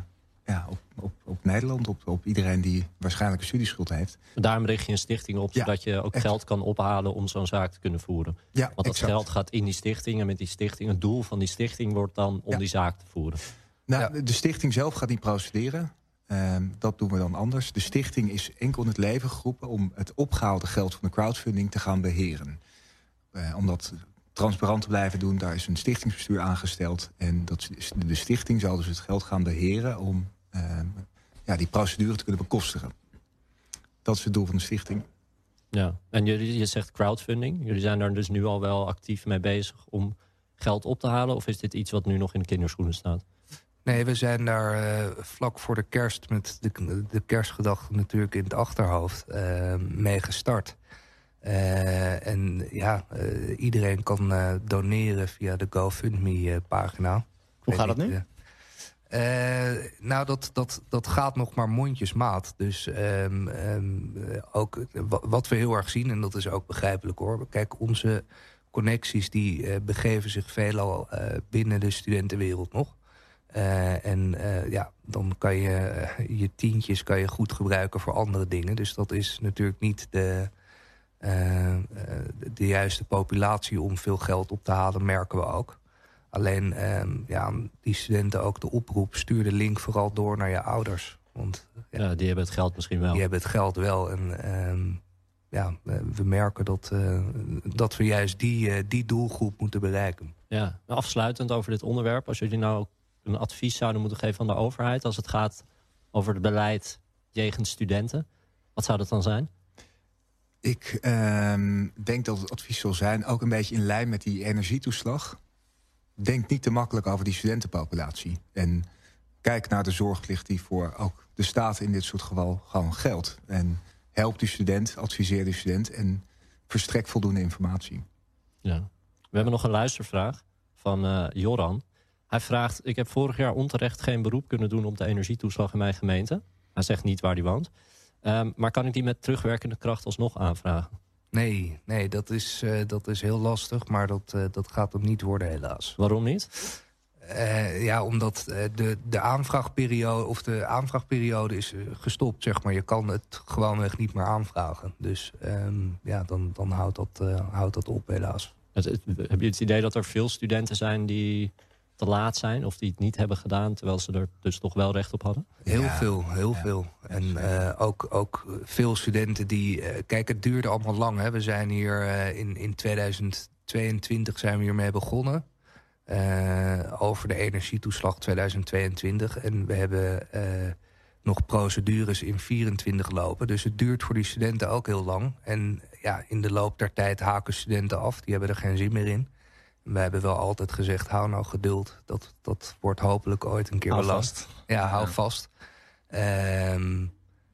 ja, op, op, op Nederland, op, op iedereen die waarschijnlijk een studieschuld heeft. Daarom richt je een stichting op, Ja, zodat je ook echt. geld kan ophalen om zo'n zaak te kunnen voeren. Ja, Want dat exact. geld gaat in die stichting en met die stichting, het doel van die stichting wordt dan om Ja. die zaak te voeren. Nou, Ja. de- stichting zelf gaat niet procederen. Ehm, dat doen we dan anders. De stichting is enkel in het leven geroepen om het opgehaalde geld van de crowdfunding te gaan beheren. Eh, om dat transparant te blijven doen, daar is een stichtingsbestuur aangesteld. En dat de stichting zal dus het geld gaan beheren om ja, die procedure te kunnen bekostigen. Dat is het doel van de stichting. Ja. En jullie, je zegt crowdfunding. Jullie zijn daar dus nu al wel actief mee bezig om geld op te halen? Of is dit iets wat nu nog in de kinderschoenen staat? Nee, we zijn daar eh, vlak voor de kerst met de, de kerstgedachte natuurlijk in het achterhoofd eh, mee gstart. Eh, en ja, eh, iedereen kan eh, doneren via de GoFundMe-pagina. Hoe gaat dat nu? Eh, nou, dat, dat, dat gaat nog maar mondjesmaat. Dus ehm, ehm, eh, ook wa- wat we heel erg zien, en dat is ook begrijpelijk hoor. Kijk, onze connecties die eh, begeven zich veelal eh, binnen de studentenwereld nog. Eh, en eh, ja, dan kan je eh, je tientjes kan je goed gebruiken voor andere dingen. Dus dat is natuurlijk niet eh, eh, de- de juiste populatie om veel geld op te halen, merken we ook. Alleen ehm, ja, die studenten ook de oproep, stuur de link vooral door naar je ouders. Want ja, Ja, die hebben het geld misschien wel. die hebben het geld wel. En ehm, ja, we we merken dat, eh, dat we juist die, eh, die doelgroep moeten bereiken. Ja, afsluitend over dit onderwerp. Als jullie nou een advies zouden moeten geven aan de overheid... als het gaat over het beleid jegens studenten. Wat zou dat dan zijn? Ik ehm, denk dat het advies zal zijn, ook een beetje in lijn met die energietoeslag. Denk niet te makkelijk over die studentenpopulatie. En kijk naar de zorgplicht die voor ook de staat in dit soort geval gewoon geldt. En help die student, adviseer die student en verstrek voldoende informatie. Ja. We hebben nog een luistervraag van eh, Joran. Hij vraagt, ik heb vorig jaar onterecht geen beroep kunnen doen... op de energietoeslag in mijn gemeente. Hij zegt niet waar hij woont. Ehm, maar kan ik die met terugwerkende kracht alsnog aanvragen? Nee, nee dat, is, eh, dat is heel lastig, maar dat, eh, dat gaat hem niet worden helaas. Waarom niet? Eh, ja, omdat de, de aanvraagperiode of de aanvraagperiode is gestopt, zeg maar. Je kan het gewoonweg niet meer aanvragen. Dus ehm, ja, dan, dan houdt, dat, houdt dat op helaas. Het, het- heb je het idee dat er veel studenten zijn die te laat zijn... of die het niet hebben gedaan, terwijl ze er dus toch wel recht op hadden? Heel Ja, veel, heel ja, veel. En eh, ook, ook veel studenten die... eh, kijk, het duurde allemaal lang. Hè. We zijn hier eh, in, in 2022 zijn we hiermee begonnen. eh, over de energietoeslag 2022. En we hebben eh, nog procedures in 24 lopen. Dus het duurt voor die studenten ook heel lang. En ja, in de loop der tijd haken studenten af. Die hebben er geen zin meer in. We hebben wel altijd gezegd, hou nou geduld. Dat, dat wordt hopelijk ooit een keer Hou belast. Ja, hou Ja. vast. Ehm,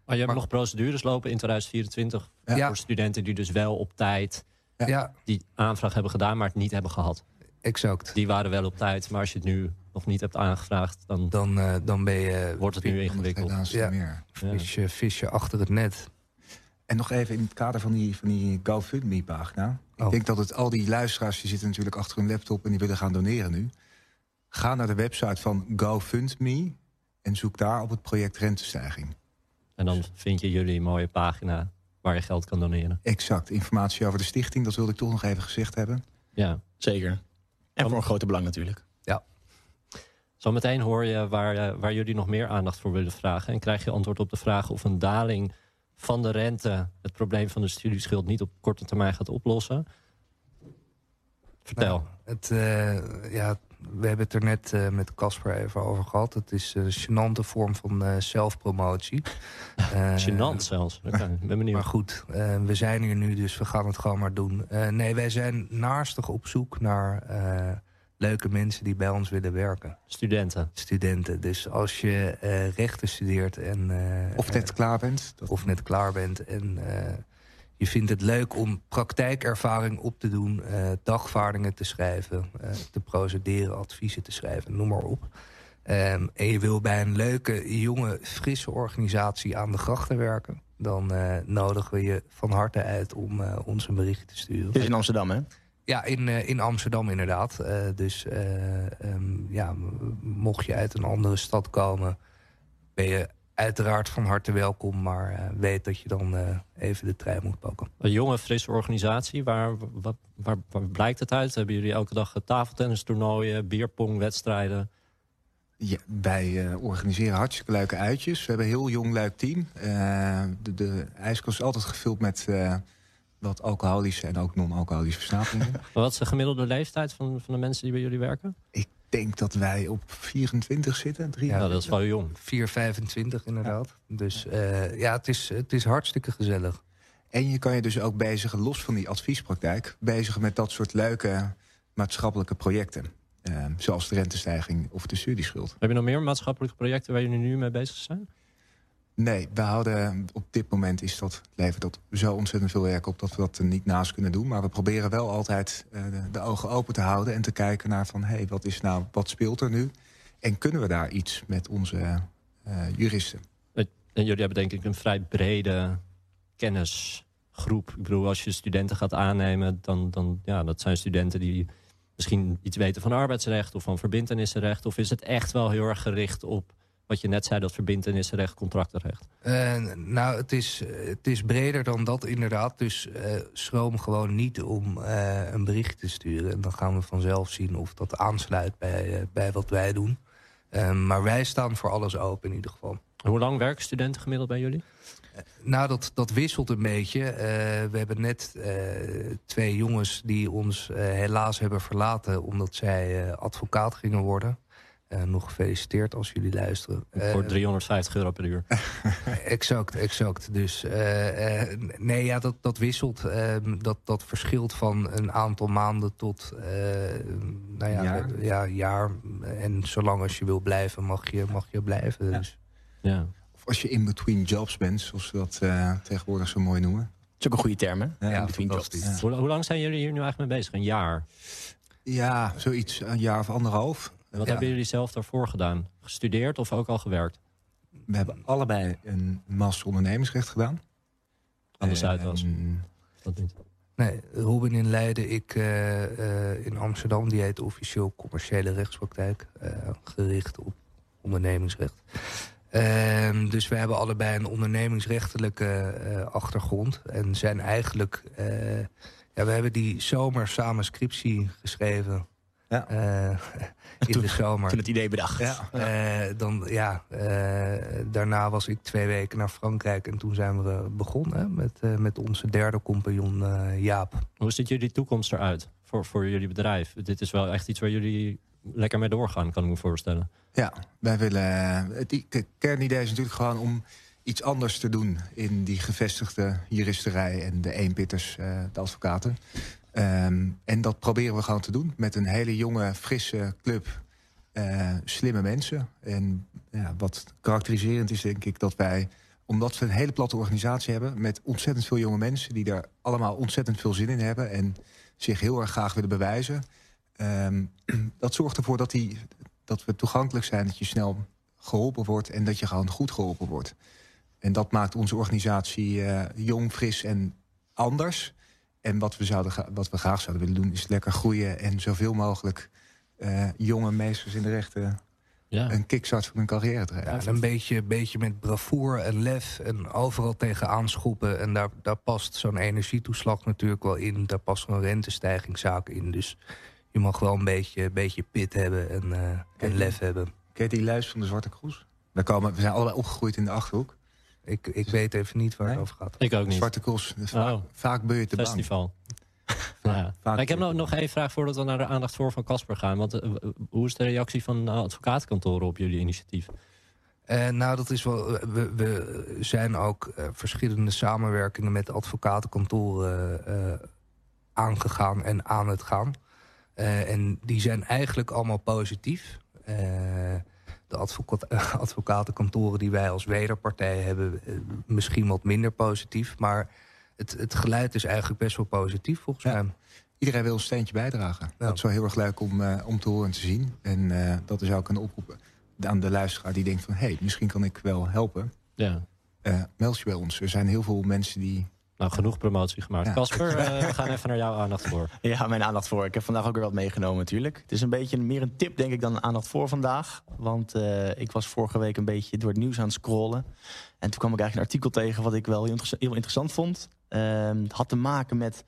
Maar je hebt Maar- nog procedures lopen in 2024... Ja. voor studenten die dus wel op tijd Ja. Die aanvraag hebben gedaan, maar het niet hebben gehad. exact. Die waren wel op tijd, maar als je het nu nog niet hebt aangevraagd, dan Dan, eh, dan ben je wordt het nu ingewikkeld. Ja. meer. Ja. visje, visje achter het net. En nog even in het kader van die, van die GoFundMe-pagina. Ik Oh. denk dat het al die luisteraars, die zitten natuurlijk achter hun laptop... en die willen gaan doneren nu. Ga naar de website van GoFundMe... en zoek daar op het project rentestijging. En dan vind je jullie een mooie pagina waar je geld kan doneren. Exact, informatie over de stichting, dat wilde ik toch nog even gezegd hebben. Ja. Zeker. En voor een grote belang natuurlijk. Zometeen hoor je waar, eh, waar jullie nog meer aandacht voor willen vragen. En krijg je antwoord op de vraag of een daling van de rente het probleem van de studieschuld niet op korte termijn gaat oplossen. Vertel. Nou, het, eh, ja, we hebben het er net eh, met Casper even over gehad. Het is een gênante vorm van eh, zelfpromotie. [LAUGHS] Gênant zelfs. Ik ben benieuwd. Maar goed, we zijn hier nu, dus we gaan het gewoon maar doen. Nee, wij zijn naastig op zoek naar leuke mensen die bij ons willen werken. Studenten. Studenten. Dus als je eh, rechten studeert en... eh, Of net klaar bent. Dat, of net klaar bent en eh, je vindt het leuk om praktijkervaring op te doen, eh, dagvaardingen te schrijven, eh, te procederen, adviezen te schrijven, noem maar op. Ehm, en je wil bij een leuke, jonge, frisse organisatie aan de grachten werken, dan eh, nodigen we je van harte uit om eh, ons een bericht te sturen. Dit is in Amsterdam, hè? Ja, in, eh, in Amsterdam inderdaad. Eh, dus eh, ehm, ja, mocht je uit een andere stad komen... ben je uiteraard van harte welkom... maar eh, weet dat je dan eh, even de trein moet pakken. Een jonge, frisse organisatie. Waar, wat, waar, waar blijkt het uit? Hebben jullie elke dag tafeltennistoernooien, bierpongwedstrijden? Ja, wij eh, organiseren hartstikke leuke uitjes. We hebben een heel jong leuk team. De, de ijskast is altijd gevuld met eh, wat alcoholische en ook non-alcoholische verslavingen. [LAUGHS] Maar Wat is de gemiddelde leeftijd van, van de mensen die bij jullie werken? Ik denk dat wij op 24 zitten. Drie Ja, nou, dat is wel jong. 4,25 inderdaad. Dus eh, ja, het is, het is hartstikke gezellig. En je kan je dus ook bezigen, los van die adviespraktijk... bezigen met dat soort leuke maatschappelijke projecten. Eh, zoals de rentestijging of de studieschuld. Heb je nog meer maatschappelijke projecten waar jullie nu mee bezig zijn? Nee, we houden op dit moment is dat levert dat zo ontzettend veel werk op dat we dat niet naast kunnen doen. Maar we proberen wel altijd eh, de, de ogen open te houden en te kijken naar van hé, hey, wat is nou, wat speelt er nu? En kunnen we daar iets met onze eh, juristen? En jullie hebben denk ik een vrij brede kennisgroep. Ik bedoel, als je studenten gaat aannemen, dan, dan ja, dat zijn studenten die misschien iets weten van arbeidsrecht of van verbindenissenrecht. Of is het echt wel heel erg gericht op wat je net zei, dat verbindenissenrecht, contractenrecht? Eh, nou, het is, het is breder dan dat inderdaad. Dus eh, schroom gewoon niet om eh, een bericht te sturen. En dan gaan we vanzelf zien of dat aansluit bij, bij wat wij doen. Eh, maar wij staan voor alles open in ieder geval. Hoe lang werken studenten gemiddeld bij jullie? Nou, dat, dat wisselt een beetje. We hebben net twee jongens die ons helaas hebben verlaten... omdat zij advocaat gingen worden. Eh, nog gefeliciteerd als jullie luisteren. Voor Eh, 350 euro per uur. [LAUGHS] Exact, exact. Dus eh, eh, nee, ja, dat, dat wisselt. Ehm, dat, dat verschilt van een aantal maanden tot eh nou ja, Jaar. ja, jaar. En zolang als je wil blijven, mag je, mag je blijven. Ja. Dus. Ja. Of als je in between jobs bent, zoals we dat eh, tegenwoordig zo mooi noemen. Dat is ook een goede term, hè? Ja, In between jobs. hoe lang zijn jullie hier nu eigenlijk mee bezig? Een jaar? Ja, zoiets, een jaar of anderhalf. En wat Ja. hebben jullie zelf daarvoor gedaan? Gestudeerd of ook al gewerkt? We hebben allebei een master ondernemingsrecht gedaan. Aan de Zuidas? En- Dat niet. Nee, Robin in Leiden, ik eh, eh, in Amsterdam. Die heet officieel commerciële rechtspraktijk. eh, gericht op ondernemingsrecht. Ehm, dus we hebben allebei een ondernemingsrechtelijke eh, achtergrond. En zijn eigenlijk... eh, ja, we hebben die zomer samen scriptie geschreven. Ja. Eh, [LAUGHS] in Toen- de zomer. Toen het idee bedacht. Ja. Eh, dan, ja, eh, daarna was ik twee weken naar Frankrijk. En toen zijn we begonnen met, eh, met onze derde compagnon eh, Jaap. Hoe ziet jullie toekomst eruit voor, voor jullie bedrijf? Dit is wel echt iets waar jullie lekker mee doorgaan, kan ik me voorstellen. Ja, wij willen. Het kernidee is natuurlijk gewoon om iets anders te doen in die gevestigde juristerij en de eenpitters, eh, de advocaten. Ehm, en dat proberen we gewoon te doen met een hele jonge, frisse club, eh, slimme mensen. En ja, wat karakteriserend is, denk ik, dat wij omdat we een hele platte organisatie hebben... met ontzettend veel jonge mensen... die daar allemaal ontzettend veel zin in hebben... en zich heel erg graag willen bewijzen. Um, [CLEARS THROAT] dat zorgt ervoor dat, die, dat we toegankelijk zijn... dat je snel geholpen wordt en dat je gewoon goed geholpen wordt. En dat maakt onze organisatie uh, jong, fris en anders. En wat we, zouden, wat we graag zouden willen doen... is lekker groeien en zoveel mogelijk uh, jonge meesters in de rechten ja. een kickstart van hun carrière te Ja, een beetje, beetje met bravoure en lef en overal tegen aanschoppen. En daar, daar past zo'n energietoeslag natuurlijk wel in. Daar past een rentestijgingszaak in. Dus je mag wel een beetje, beetje pit hebben en, uh, en lef hebben. Ken je die lijst van de Zwarte Kroes? Daar komen, we zijn allebei opgegroeid in de Achterhoek. Ik, ik weet even niet waar het over gaat. Ik ook niet. Zwarte oh. vaak ben je te Festival. [LAUGHS] Ja. ik heb nog, nog één vraag voordat we naar de aandacht voor van Casper gaan. Want uh, hoe is de reactie van advocatenkantoren op jullie initiatief? Uh, nou, dat is wel. We, we zijn ook uh, verschillende samenwerkingen met advocatenkantoren aangegaan en aan het gaan. en die zijn eigenlijk allemaal positief. De advocaat, advocatenkantoren die wij als wederpartij hebben, misschien wat minder positief. Maar het, het geluid is eigenlijk best wel positief volgens mij. Iedereen wil een steentje bijdragen. Dat is wel heel erg leuk om, uh, om te horen en te zien. En uh, dat is ook een oproep aan de luisteraar die denkt van... hé, hey, misschien kan ik wel helpen. Ja. Uh, meld je bij ons. Er zijn heel veel mensen die... Nou, genoeg promotie gemaakt. Casper, [LAUGHS] we gaan even naar jouw aandacht voor. Ja, mijn aandacht voor. Ik heb vandaag ook weer wat meegenomen natuurlijk. Het is een beetje meer een tip, denk ik, dan aandacht voor vandaag. Want ik was vorige week een beetje door het nieuws aan het scrollen. En toen kwam ik eigenlijk een artikel tegen wat ik wel heel, heel interessant vond. Ehm, het had te maken met...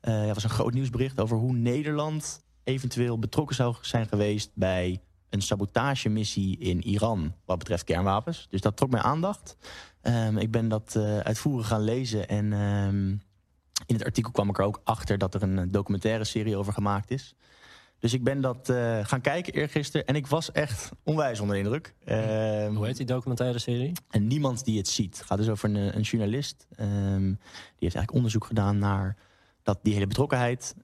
Ja, was een groot nieuwsbericht over hoe Nederland eventueel betrokken zou zijn geweest... bij een sabotagemissie in Iran wat betreft kernwapens. Dus dat trok mijn aandacht. Um, ik ben dat uh, uitvoerig gaan lezen en um, in het artikel kwam ik er ook achter dat er een documentaire serie over gemaakt is. Dus ik ben dat uh, gaan kijken eergisteren. En ik was echt onwijs onder de indruk. Uh, Hoe heet die documentaire serie? En niemand die het ziet. Het gaat dus over een, een journalist. Die heeft eigenlijk onderzoek gedaan naar dat, die hele betrokkenheid.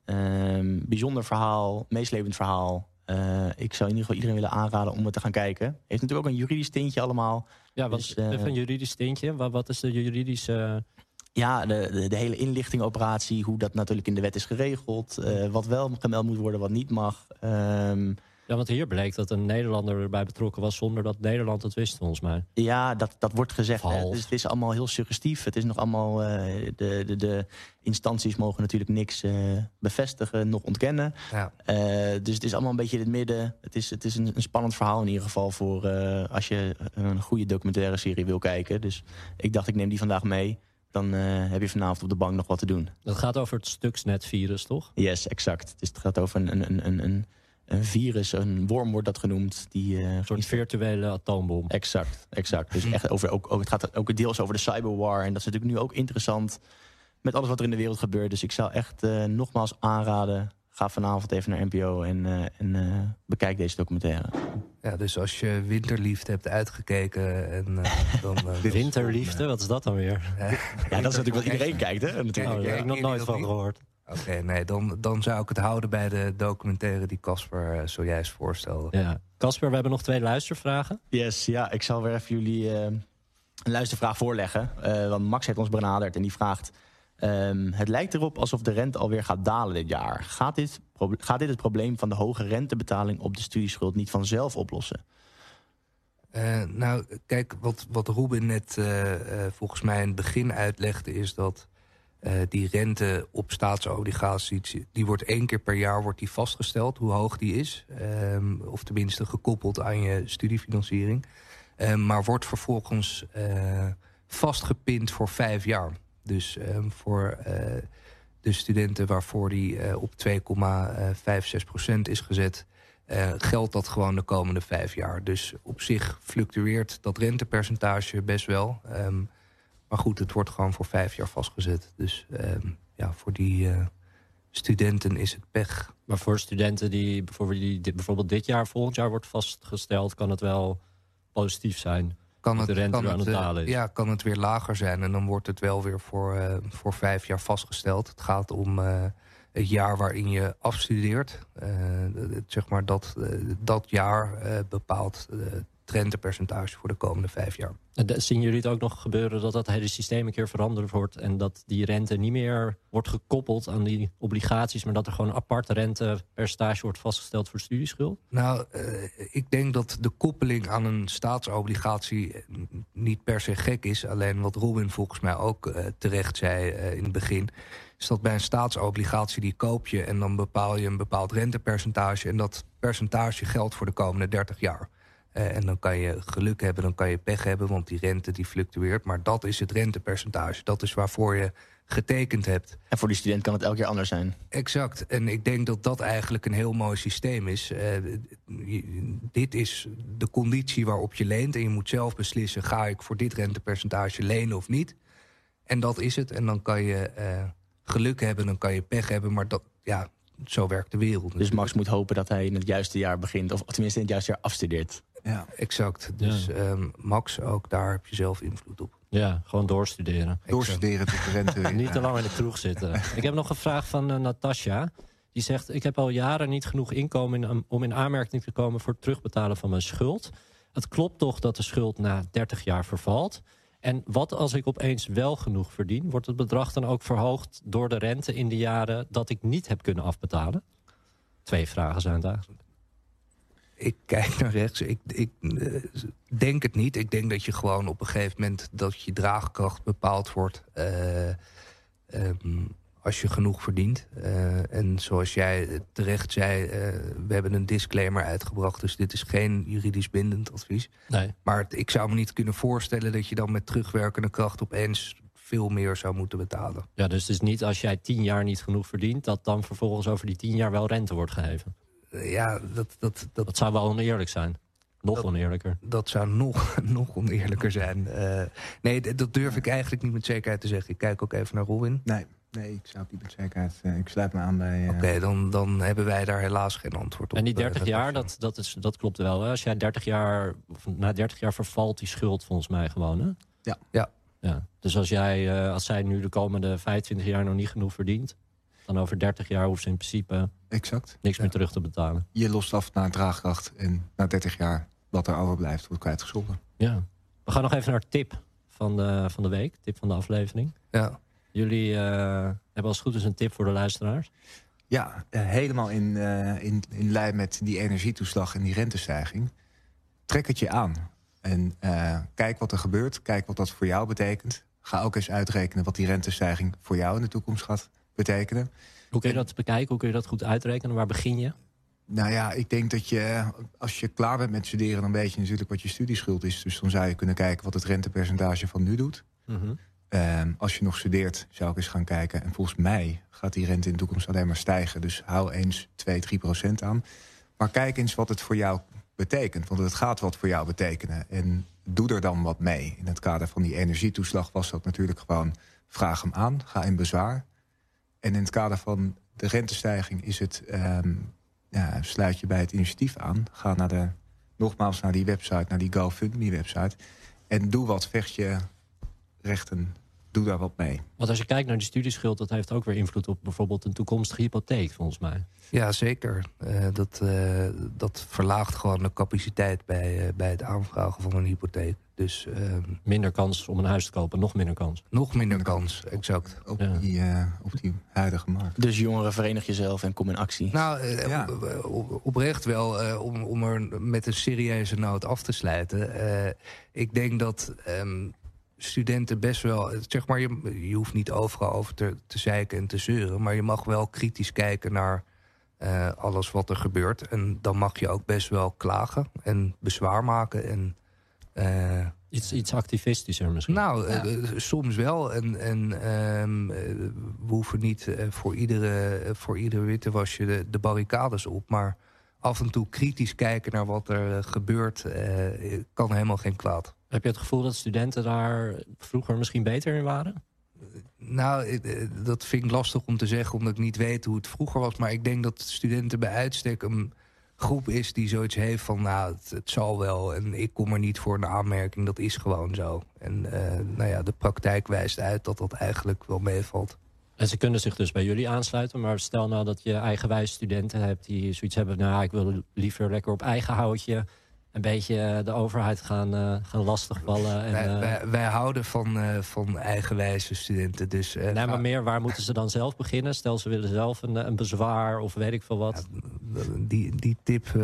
Bijzonder verhaal, meeslepend verhaal. Uh, ik zou in ieder geval iedereen willen aanraden om het te gaan kijken. Heeft natuurlijk ook een juridisch tintje allemaal. Ja, wat dus, even een juridisch tintje. Wat, wat is de juridische ja, de, de, de, hele inlichtingoperatie, hoe dat natuurlijk in de wet is geregeld. Uh, wat wel gemeld moet worden, wat niet mag. Um, ja, want hier bleek dat een Nederlander erbij betrokken was zonder dat Nederland het wist, volgens mij. Ja, dat, dat wordt gezegd. Dus het is allemaal heel suggestief. Het is nog allemaal. Uh, de, de, de instanties mogen natuurlijk niks uh, bevestigen, nog ontkennen. Ja. dus het is allemaal een beetje in het midden. Het is, het is een, een spannend verhaal in ieder geval voor als je een goede documentaire serie wil kijken. Dus ik dacht, ik neem die vandaag mee dan uh, heb je vanavond op de bank nog wat te doen. Dat gaat over het Stuxnet-virus, toch? Yes, exact. Dus het gaat over een, een, een, een, een virus, een worm wordt dat genoemd. Die, uh, een soort virtuele atoombom. Exact, exact. Dus echt over, ook, ook, het gaat ook deels over de cyberwar. En dat is natuurlijk nu ook interessant met alles wat er in de wereld gebeurt. Dus ik zou echt uh, nogmaals aanraden... ga vanavond even naar NPO en, uh, en bekijk deze documentaire. Ja, dus als je Winterliefde hebt uitgekeken en uh, [LAUGHS] dan... Uh, winterliefde, wat is dat dan weer? ja, dat is natuurlijk wat iedereen kijkt, hè? Natuurlijk. Oh, ja, ik heb nog nooit van gehoord. Oké, nee, dan, dan zou ik het houden bij de documentaire die Casper uh, zojuist voorstelde. Ja. Casper, we hebben nog twee luistervragen. Yes, ja, ik zal weer even jullie een luistervraag voorleggen. want Max heeft ons benaderd en die vraagt... Um, het lijkt erop alsof de rente alweer gaat dalen dit jaar. Gaat dit, gaat dit het probleem van de hoge rentebetaling op de studieschuld niet vanzelf oplossen? Uh, nou, kijk, wat, wat Ruben net uh, uh, volgens mij in het begin uitlegde... is dat die rente op staatsobligaties... die wordt één keer per jaar wordt die vastgesteld, hoe hoog die is. Um, of tenminste gekoppeld aan je studiefinanciering. Um, maar wordt vervolgens vastgepind voor vijf jaar. Dus um, voor uh, de studenten waarvoor die op 2,56% is gezet... Geldt dat gewoon de komende vijf jaar. Dus op zich fluctueert dat rentepercentage best wel. Maar goed, het wordt gewoon voor vijf jaar vastgezet. Dus um, ja, voor die studenten is het pech. Maar voor studenten die bijvoorbeeld, die bijvoorbeeld dit jaar, volgend jaar wordt vastgesteld... kan het wel positief zijn kan het, de kan het, het Ja, kan het weer lager zijn. En dan wordt het wel weer voor, uh, voor vijf jaar vastgesteld. Het gaat om uh, het jaar waarin je afstudeert. Uh, zeg maar dat, dat jaar bepaalt rentepercentage voor de komende vijf jaar. En de- zien jullie het ook nog gebeuren dat dat hele systeem een keer veranderd wordt en dat die rente niet meer wordt gekoppeld aan die obligaties, maar dat er gewoon een apart rentepercentage wordt vastgesteld voor studieschuld? Nou, eh, ik denk dat de koppeling aan een staatsobligatie niet per se gek is. Alleen wat Robin volgens mij ook eh, terecht zei eh, in het begin... is dat bij een staatsobligatie die koop je... en dan bepaal je een bepaald rentepercentage... en dat percentage geldt voor de komende 30 jaar. Eh, en dan kan je geluk hebben, dan kan je pech hebben... want die rente die fluctueert. Maar dat is het rentepercentage. Dat is waarvoor je getekend hebt. En voor die student kan het elk jaar anders zijn. Exact. En ik denk dat dat eigenlijk een heel mooi systeem is. Eh, dit is de conditie waarop je leent. En je moet zelf beslissen, ga ik voor dit rentepercentage lenen of niet? En dat is het. En dan kan je eh, geluk hebben, dan kan je pech hebben. Maar dat, ja, zo werkt de wereld. Dus Max moet hopen dat hij in het juiste jaar begint. Of tenminste in het juiste jaar afstudeert. Ja. Exact. Dus ehm, Max, ook daar heb je zelf invloed op. Ja, gewoon doorstuderen. Doorstuderen tot de rente. [LAUGHS] Niet te lang in de kroeg zitten. [LAUGHS] Ik heb nog een vraag van eh, Natasja. Die zegt, ik heb al jaren niet genoeg inkomen in- om in aanmerking te komen voor het terugbetalen van mijn schuld. Het klopt toch dat de schuld na 30 jaar vervalt? En wat als ik opeens wel genoeg verdien? Wordt het bedrag dan ook verhoogd door de rente in de jaren dat ik niet heb kunnen afbetalen? Twee vragen zijn het eigenlijk. Ik kijk [LAUGHS] naar rechts. Ik, ik eh, denk het niet. Ik denk dat je gewoon op een gegeven moment... dat je draagkracht bepaald wordt... eh, ehm, als je genoeg verdient. Eh, en zoals jij terecht zei... we hebben een disclaimer uitgebracht... dus dit is geen juridisch bindend advies. Nee. Maar het- ik zou me niet kunnen voorstellen... dat je dan met terugwerkende kracht opeens... veel meer zou moeten betalen. Ja, dus het is niet als jij tien jaar niet genoeg verdient... dat dan vervolgens over die tien jaar wel rente wordt geheven. Eh, ja, dat, dat, dat, Dat zou wel oneerlijk zijn. Nog Dat- oneerlijker. dat zou nog, [LAUGHS] nog oneerlijker zijn. Eh, nee, dat durf ik eigenlijk niet met zekerheid te zeggen. Ik kijk ook even naar Robin. Nee, nee, ik zou het niet met zekerheid. eh, ik sluit me aan bij. Oké, dan, dan hebben wij daar helaas geen antwoord op. En die eh, 30 jaar, dat, dat, is, dat klopt wel. Hè? Als jij 30 jaar, of na 30 jaar vervalt die schuld volgens mij gewoon. Hè? Ja. Ja. ja. Dus als, jij, eh, als zij nu de komende 25 jaar nog niet genoeg verdient, dan over 30 jaar hoeft ze in principe Exact. niks Ja. meer terug te betalen. Je lost af naar draagkracht en na 30 jaar wat er overblijft wordt kwijtgescholden. Ja. We gaan nog even naar tip van de, van de week, tip van de aflevering. Ja. Jullie eh, hebben als het goed is een tip voor de luisteraars. Ja, eh, helemaal in, eh, in, in lijn met die energietoeslag en die rentestijging. Trek het je aan. En eh, kijk wat er gebeurt. Kijk wat dat voor jou betekent. Ga ook eens uitrekenen wat die rentestijging voor jou in de toekomst gaat betekenen. Hoe kun je dat bekijken? Hoe kun je dat goed uitrekenen? Waar begin je? Nou ja, ik denk dat je, als je klaar bent met studeren... dan weet je natuurlijk wat je studieschuld is. Dus dan zou je kunnen kijken wat het rentepercentage van nu doet. Ehm, als je nog studeert, zou ik eens gaan kijken. En volgens mij gaat die rente in de toekomst alleen maar stijgen. Dus hou eens 2, 3 procent aan. Maar kijk eens wat het voor jou betekent. Want het gaat wat voor jou betekenen. En doe er dan wat mee. In het kader van die energietoeslag was dat natuurlijk gewoon... vraag hem aan, ga in bezwaar. En in het kader van de rentestijging is het... ehm, ja, sluit je bij het initiatief aan. Ga naar de, nogmaals naar die website, naar die GoFundMe-website. En doe wat, vecht je rechten. Doe daar wat mee. Want als je kijkt naar die studieschuld, dat heeft ook weer invloed op bijvoorbeeld een toekomstige hypotheek, volgens mij. Ja, zeker. Eh, dat, eh, dat verlaagt gewoon de capaciteit bij, eh, bij het aanvragen van een hypotheek. Dus eh, Minder kans om een huis te kopen, nog minder kans. nog minder kans, exact. Op, Ja. die, eh, op die huidige markt. Dus jongeren, verenig jezelf en kom in actie. Nou, Ja. op- op- oprecht wel, eh, om, om er met een serieuze noot af te sluiten. Eh, ik denk dat ehm, studenten best wel... Zeg maar, je, je hoeft niet overal over te, te zeiken en te zeuren... maar je mag wel kritisch kijken naar eh, alles wat er gebeurt. En dan mag je ook best wel klagen en bezwaar maken. En, eh, Iets, iets activistischer misschien. nou, eh, soms wel. En, en ehm, eh, we hoeven niet voor, iedere, voor iedere wittewasje de, de barricades op. Maar af en toe kritisch kijken naar wat er gebeurt... eh, kan helemaal geen kwaad. Heb je het gevoel dat studenten daar vroeger misschien beter in waren? Nou, eh, dat vind ik lastig om te zeggen... omdat ik niet weet hoe het vroeger was. Maar ik denk dat studenten bij uitstek een groep is die zoiets heeft van... nou, het, het zal wel en ik kom er niet voor een aanmerking. Dat is gewoon zo. En eh, nou ja, de praktijk wijst uit dat dat eigenlijk wel meevalt. En ze kunnen zich dus bij jullie aansluiten. Maar stel nou dat je eigenwijs studenten hebt die zoiets hebben... nou, ik wil liever lekker op eigen houtje een beetje de overheid gaan, uh, gaan lastigvallen. En, wij, wij, wij, houden van, uh, van eigenwijze studenten. Dus, uh, nee, maar meer, waar moeten ze dan zelf beginnen? Stel, ze willen zelf een, een bezwaar of weet ik veel wat. Ja, die, die tip...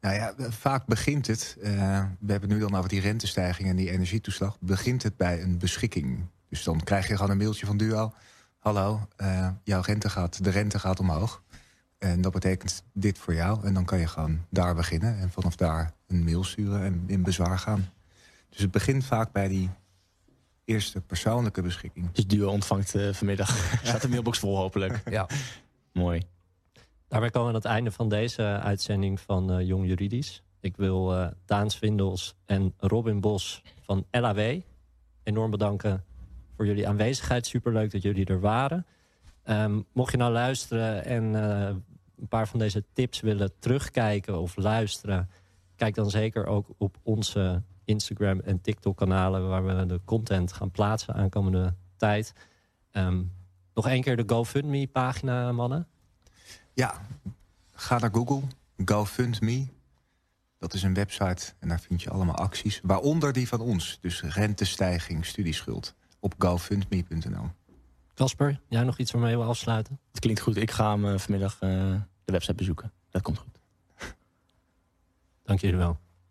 Nou ja, vaak begint het, we hebben nu dan over die rentestijging en die energietoeslag... begint het bij een beschikking. Dus dan krijg je gewoon een mailtje van Duo... hallo, jouw rente gaat, de rente gaat omhoog. En dat betekent dit voor jou. En dan kan je gewoon daar beginnen. En vanaf daar een mail sturen en in bezwaar gaan. Dus het begint vaak bij die eerste persoonlijke beschikking. Dus Duo ontvangt uh, vanmiddag. [LAUGHS] Staat de mailbox vol hopelijk. [LAUGHS] Ja. Mooi. Daarmee komen we aan het einde van deze uitzending van uh, Jong Juridisch. Ik wil uh, Daan Swindels en Robin Bos van LAW enorm bedanken voor jullie aanwezigheid. Superleuk dat jullie er waren. Um, mocht je nou luisteren en een paar van deze tips willen terugkijken of luisteren... kijk dan zeker ook op onze Instagram en TikTok kanalen... waar we de content gaan plaatsen aankomende tijd. Um, nog één keer de GoFundMe pagina, mannen. Ja, ga naar Google, GoFundMe. Dat is een website en daar vind je allemaal acties. Waaronder die van ons, dus rentestijging, studieschuld. Op gofundme.nl. Casper, jij nog iets waarmee we afsluiten? Het klinkt goed. Ik ga hem uh, vanmiddag uh, website bezoeken. Dat komt goed. Dank jullie wel.